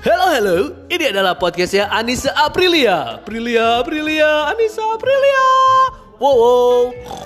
Halo halo, ini adalah podcastnya Anissa Aprilia. Aprilia, Aprilia, Anissa Aprilia. Wow. wow.